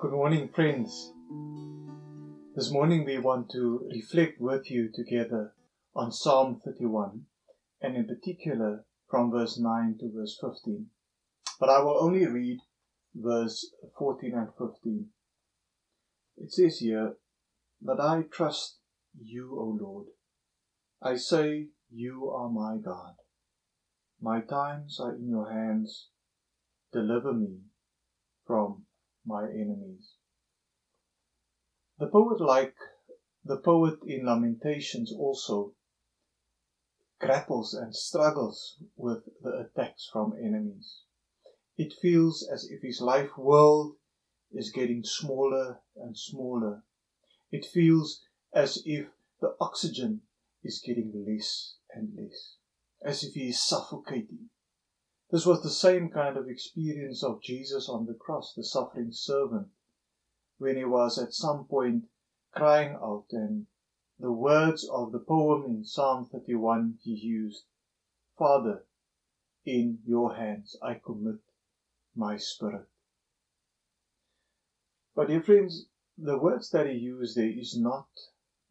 Good morning, friends. This morning we want to reflect with you together on Psalm 31 and in particular from verse 9 to verse 15. But I will only read verse 14 and 15. It says here, But I trust you, O Lord. I say, You are my God. My times are in your hands. Deliver me from my enemies. The poet, like the poet in Lamentations, also grapples and struggles with the attacks from enemies. It feels as if his life world is getting smaller and smaller. It feels as if the oxygen is getting less and less, as if he is suffocating. This was the same kind of experience of Jesus on the cross, the suffering servant, when he was at some point crying out, and the words of the poem in Psalm 31 he used Father, in your hands I commit my spirit. But, dear friends, the words that he used there is not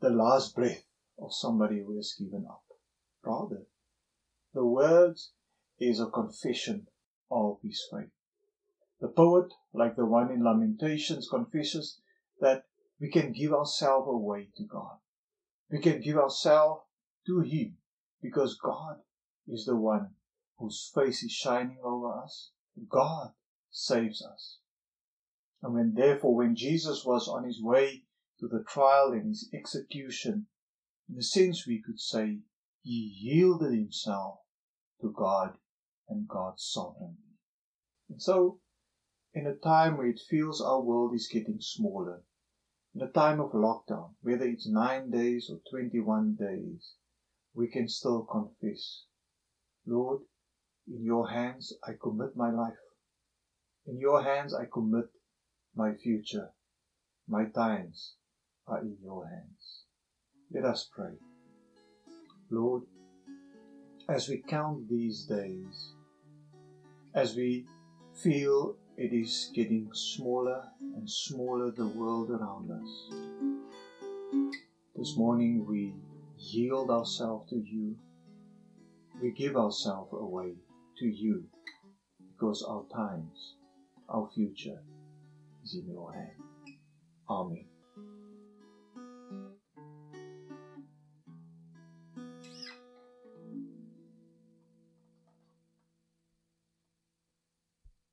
the last breath of somebody who has given up. Rather, the words is a confession of his faith. The poet, like the one in Lamentations, confesses that we can give ourselves away to God. We can give ourselves to Him because God is the one whose face is shining over us. God saves us. And when therefore, when Jesus was on his way to the trial and his execution, in a sense we could say, he yielded himself to God and God's sovereignty. And so, in a time where it feels our world is getting smaller, in a time of lockdown, whether it's nine days or 21 days, we can still confess, Lord, in your hands I commit my life. In your hands I commit my future. My times are in your hands. Let us pray. Lord, as we count these days, as we feel it is getting smaller and smaller the world around us. This morning we yield ourselves to you. We give ourselves away to you because our times, our future is in your hand. Amen.